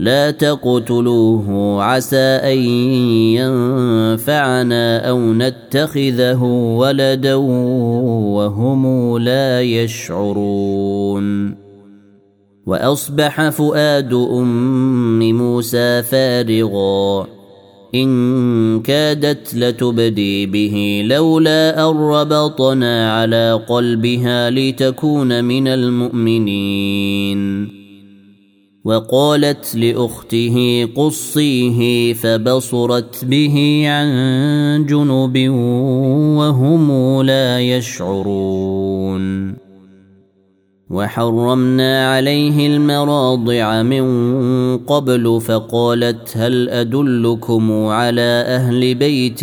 لا تقتلوه عسى أن ينفعنا أو نتخذه ولدا وهم لا يشعرون. وأصبح فؤاد أم موسى فارغا. إن كادت لتبدي به لولا أن ربطنا على قلبها لتكون من المؤمنين. وقالت لأخته قصيه فبصرت به عن جنب وهم لا يشعرون. وحرمنا عليه المراضع من قبل فقالت هل أدلكم على أهل بيت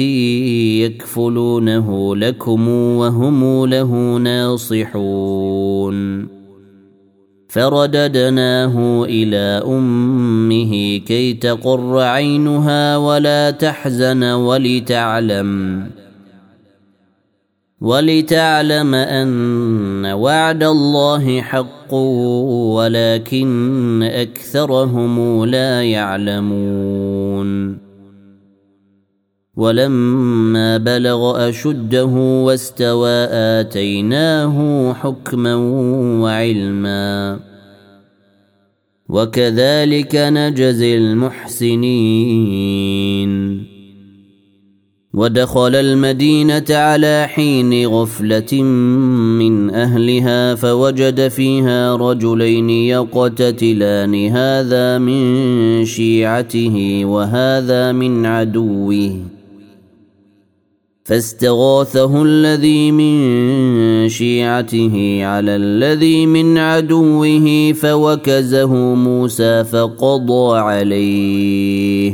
يكفلونه لكم وهم له ناصحون. فرددناه إلى أمه كي تقر عينها ولا تحزن ولتعلم ولتعلم أن وعد الله حق ولكن أكثرهم لا يعلمون. ولما بلغ أشده واستوى آتيناه حكما وعلما. وكذلك نجزي المحسنين. ودخل المدينة على حين غفلة من أهلها فوجد فيها رجلين يقتتلان هذا من شيعته وهذا من عدوه. فاستغاثه الذي من شيعته على الذي من عدوه فوكزه موسى فقضى عليه.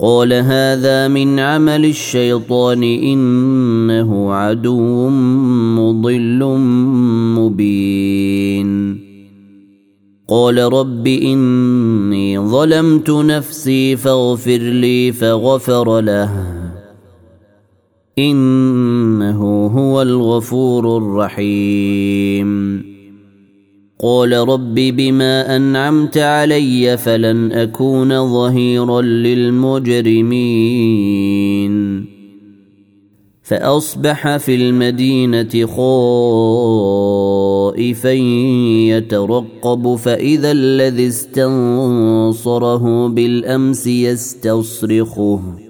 قال هذا من عمل الشيطان إنه عدو مضل مبين. قال رب إني ظلمت نفسي فاغفر لي فغفر له. إنه هو الغفور الرحيم. قال رب بما أنعمت علي فلن أكون ظهيرا للمجرمين. فأصبح في المدينة خائفا يترقب فإذا الذي استنصره بالأمس يستصرخه.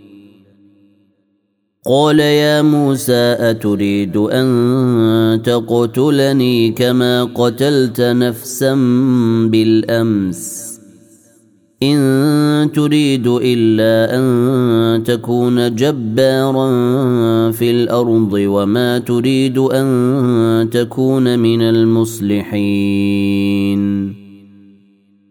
قال يا موسى أتريد أن تقتلني كما قتلت نفسا بالأمس؟ إن تريد إلا أن تكون جبارا في الأرض وما تريد أن تكون من المصلحين.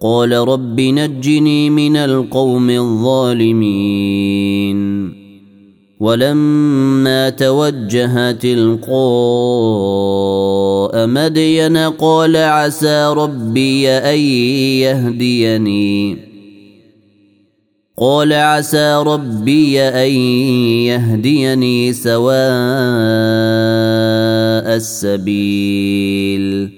قال رب نجني من القوم الظالمين. ولما توجه تلقاء مدين قال عسى ربي أن يهديني. قال عسى ربي أن يهديني سواء السبيل.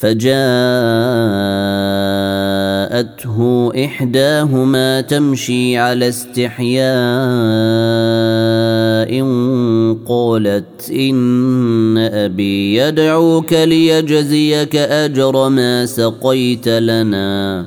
فجاءته إحداهما تمشي على استحياء قالت إن أبي يدعوك ليجزيك أجر ما سقيت لنا.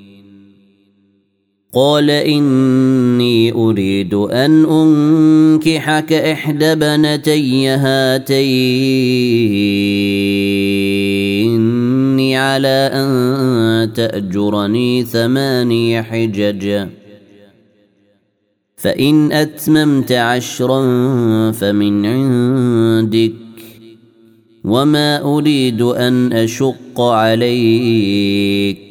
قال إني أريد أن أنكحك إحدى بنتي هاتين. على أن تأجرني ثماني حجج. فإن أتممت عشرا فمن عندك. وما أريد أن أشق عليك.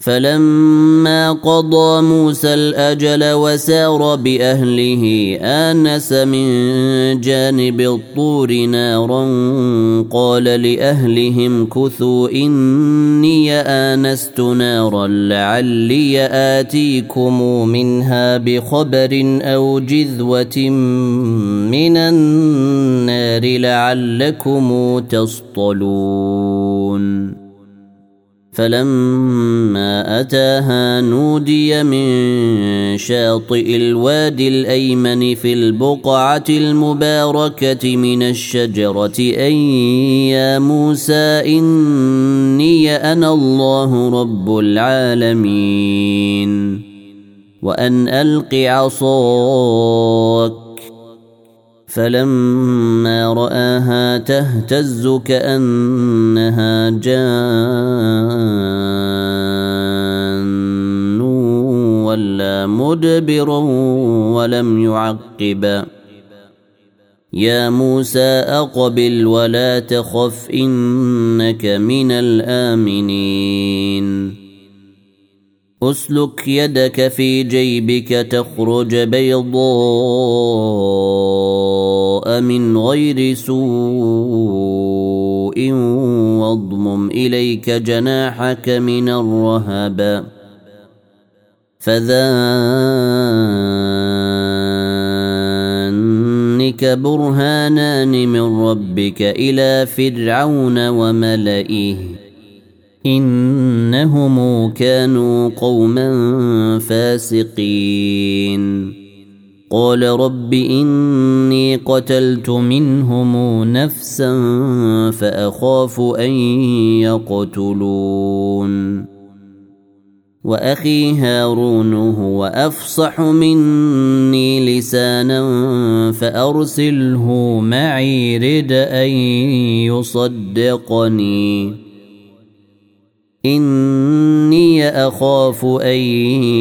فلما قضى موسى الأجل وسار بأهله آنس من جانب الطور نارا قال لأهلهم كثوا إني آنست نارا لعلي آتيكم منها بخبر أو جذوة من النار لعلكم تصطلون. فلما أتاها نودي من شاطئ الوادي الأيمن في البقعة المباركة من الشجرة ان يا موسى إني أنا الله رب العالمين. وأن ألق عصاك فلما رآها تهتز كأنها جان. ولا مدبرا ولم يعقب. يا موسى أقبل ولا تخف إنك من الآمنين. أسلك يدك في جيبك تخرج بيضاء. من غير سوء واضمم اليك جناحك من الرهب فذانك برهانان من ربك إلى فرعون وملئه انهم كانوا قوما فاسقين قال رب إني قتلت منهم نفسا فأخاف أن يقتلون. وأخي هارون هو أفصح مني لسانا فأرسله معي رد أن يصدقني. إني أخاف أن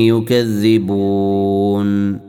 يكذبون.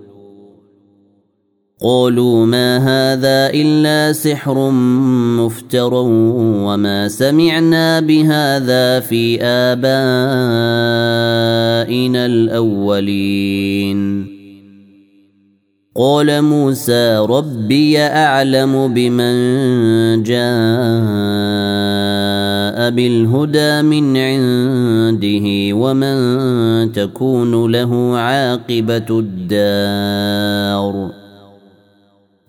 قالوا ما هذا إلا سحر مفتر وما سمعنا بهذا في آبائنا الأولين. قال موسى ربي أعلم بمن جاء بالهدى من عنده ومن تكون له عاقبة الدار.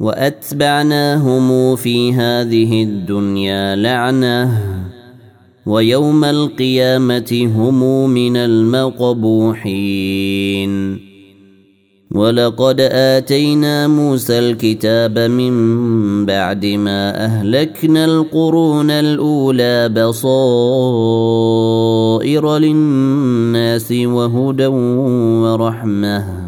وأتبعناهم في هذه الدنيا لعنة ويوم القيامة هم من المقبوحين. ولقد آتينا موسى الكتاب من بعد ما أهلكنا القرون الأولى بصائر للناس وهدى ورحمة.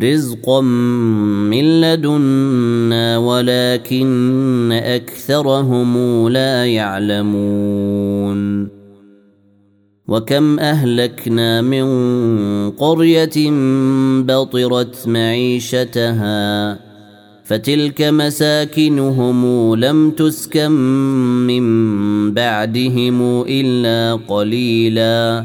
رزقا من لدنا ولكن اكثرهم لا يعلمون وكم اهلكنا من قريه بطرت معيشتها فتلك مساكنهم لم تسكن من بعدهم الا قليلا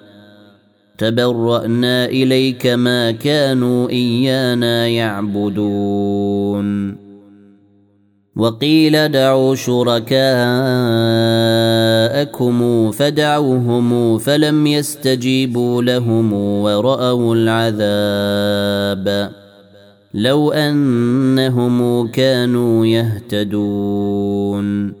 تبرأنا إليك ما كانوا إيانا يعبدون. وقيل دعوا شركاءكم فدعوهم فلم يستجيبوا لهم ورأوا العذاب. لو أنهم كانوا يهتدون.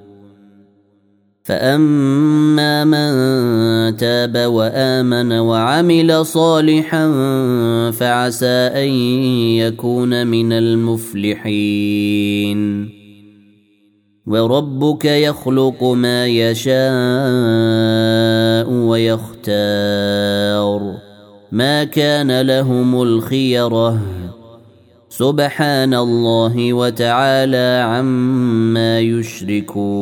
فاما من تاب وامن وعمل صالحا فعسى ان يكون من المفلحين وربك يخلق ما يشاء ويختار ما كان لهم الخيره سبحان الله وتعالى عما يشركون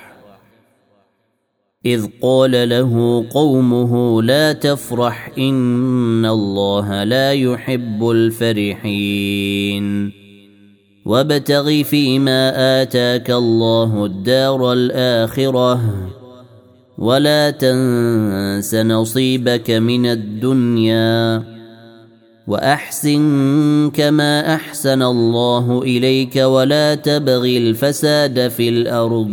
إذ قال له قومه لا تفرح إن الله لا يحب الفرحين. وابتغ فيما آتاك الله الدار الآخرة. ولا تنس نصيبك من الدنيا. وأحسن كما أحسن الله إليك ولا تبغ الفساد في الأرض.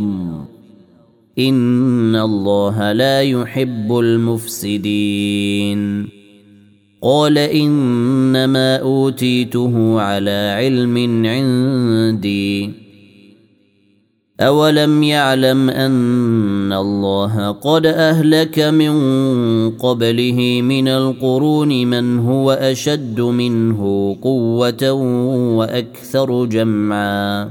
ان الله لا يحب المفسدين قال انما اوتيته على علم عندي اولم يعلم ان الله قد اهلك من قبله من القرون من هو اشد منه قوه وأكثر جمعا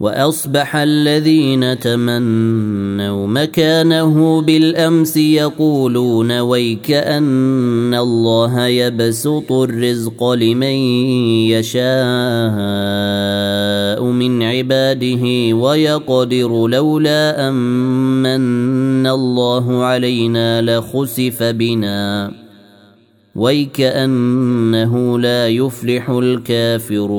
وأصبح الذين تمنوا مكانه بالأمس يقولون ويك أن الله يبسط الرزق لمن يشاء من عباده ويقدر لولا امن الله علينا لخسف بنا. ويك أنه لا يفلح الكافرون.